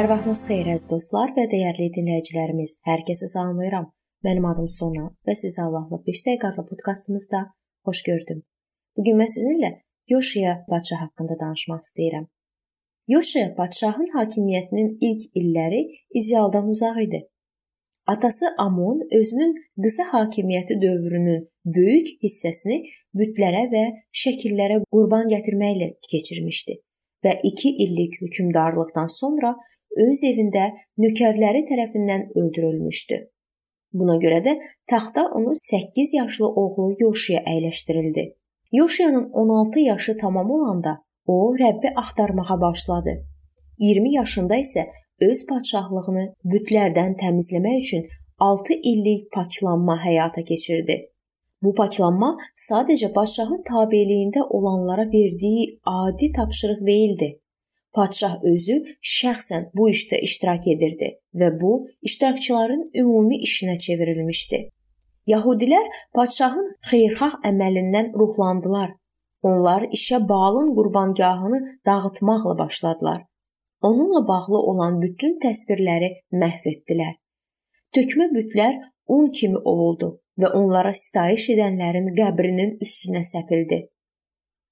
Hər vaxtınız xeyir əziz dostlar və dəyərli dinləyicilərimiz. Hər kəsi salamlayıram. Mənim adım Sona və sizi Allahla 5 dəqiqə adlı podkastımızda xoş gördüm. Bu gün mən sizinlə Yoşiya padşah haqqında danışmaq istəyirəm. Yoşiya padşahın hakimiyyətinin ilk illəri idealdan uzaq idi. Atası Amon özünün qısa hakimiyyəti dövrünün böyük hissəsini bütlərə və şəkillərə qurban gətirməklə keçirmişdi və 2 illik hökmdarlıqdan sonra öz evində nökərləri tərəfindən öldürülmüşdü. Buna görə də taxta onun 8 yaşlı oğlu Yoşiya əyləşdirildi. Yoşiyanın 16 yaşı tamam olanda o Rəbbi axtarmağa başladı. 20 yaşında isə öz padşahlığını bütlərdən təmizləmək üçün 6 illik paklanma həyata keçirdi. Bu paklanma sadəcə padşahın tabeliyində olanlara verdiyi adi tapşırıq değildi. Padşah özü şəxsən bu işdə iştirak edirdi və bu iştirakçıların ümumi işinə çevrilmişdi. Yahudilər padşahın xeyirxah əməlindən ruhlandılar. Onlar işə Baalın qurbangahını dağıtmaqla başladılar. Onunla bağlı olan bütün təsvirləri məhv etdilər. Tökmə bütlər un kimi ovuldu və onlara sitayiş edənlərin qəbrinin üstünə səpildi.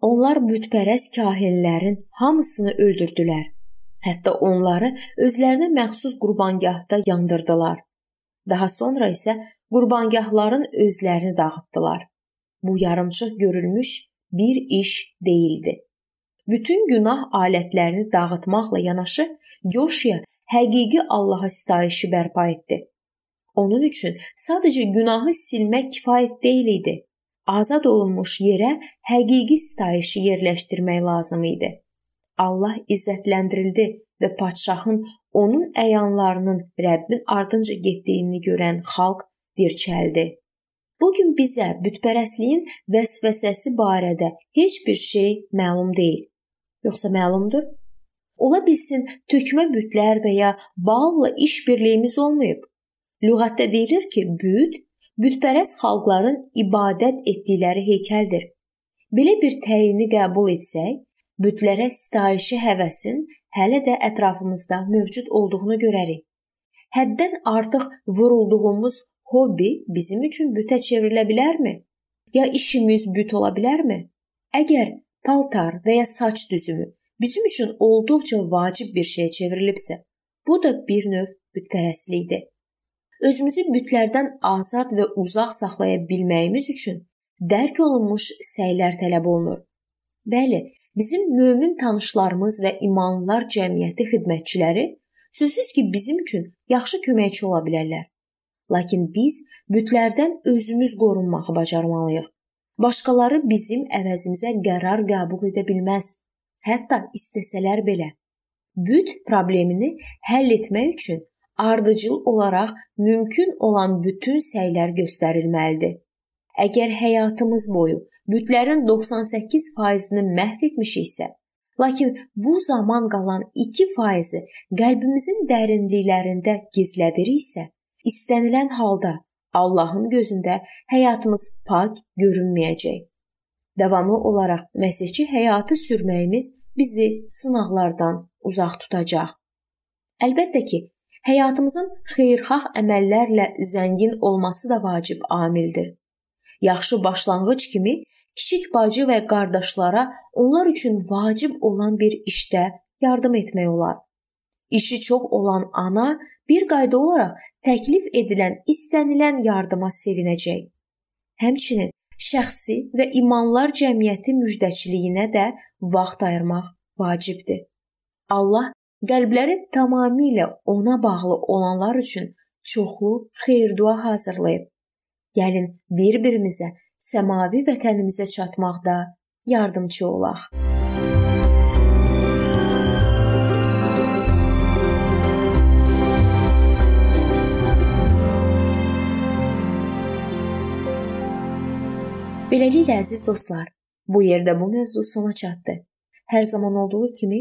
Onlar bütpərəst kahinlərin hamısını öldürdülər. Hətta onları özlərinə məxsus qurbangahda yandırdılar. Daha sonra isə qurbangahların özlərini dağıtdılar. Bu yarımçıq görülmüş bir iş değildi. Bütün günah alətlərini dağıtmaqla yanaşı Yoşiya həqiqi Allaha sitayişi bərpa etdi. Onun üçün sadəcə günahı silmək kifayət deyil idi azad olunmuş yerə həqiqi sitayişi yerləşdirmək lazım idi. Allah izzətləndirildi və padşahın onun əyanlarının Rəbbin ardınca getdiyini görən xalq dirçəldi. Bu gün bizə bütpərəstliyin vəsvəsəsi barədə heç bir şey məlum deyil. Yoxsa məlumdur? Ola bilsin tökmə bütlər və ya balla iş birliyimiz olmayıb. Lüğətdə deyilir ki, büt bütpərəst xalqların ibadət etdikləri heykəldir. Belə bir təyini qəbul etsək, bütlərə sitayişi həvəsin hələ də ətrafımızda mövcud olduğunu görərik. Həddən artıq vurulduğumuz hobbi bizim üçün bütə çevrilə bilərmi? Ya işimiz büt ola bilərmi? Əgər paltar və ya saç düzümü bizim üçün olduqca vacib bir şeyə çevrilibsə, bu da bir növ bütpərəstlikdir. Özümüzü bütlərdən azad və uzaq saxlaya bilməyimiz üçün dərk olunmuş səylər tələb olunur. Bəli, bizim mömin tanışlarımız və imanlılar cəmiyyəti xidmətçiləri sözsüz ki, bizim üçün yaxşı köməkçi ola bilərlər. Lakin biz bütlərdən özümüz qorunmağı bacarmalıyıq. Başqaları bizim əvəzimizə qərar qəbul edə bilməz, hətta istəsələr belə. Büt problemini həll etmək üçün ardıcıl olaraq mümkün olan bütün səylər göstərilməlidir. Əgər həyatımız boyu bütlərin 98%-ni məhv etmişiksə, lakin bu zaman qalan 2%-i qəlbimizin dərinliklərində gizlədiriksə, istənilən halda Allahın gözündə həyatımız pak görünməyəcək. Davamlı olaraq məsihçi həyatı sürməyimiz bizi sınaqlardan uzaq tutacaq. Əlbəttə ki, Həyatımızın xeyirxah əməllərlə zəngin olması da vacib amildir. Yaxşı başlanğıc kimi kiçik bacı və qardaşlara onlar üçün vacib olan bir işdə yardım etmək olar. İşi çox olan ana bir qayda olaraq təklif edilən istənilən yardıma sevinəcək. Həmçinin şəxsi və imanlar cəmiyyəti müjdəçiliyinə də vaxt ayırmaq vacibdir. Allah qəlbləri tamamilə ona bağlı olanlar üçün çoxlu xeyir-dua hazırlayıb. Gəlin bir-birimizə səmavi vətənimizə çatmaqda yardımçı olaq. Beləliklə əziz dostlar, bu yerdə bu mövzu sona çatdı. Hər zaman olduğu kimi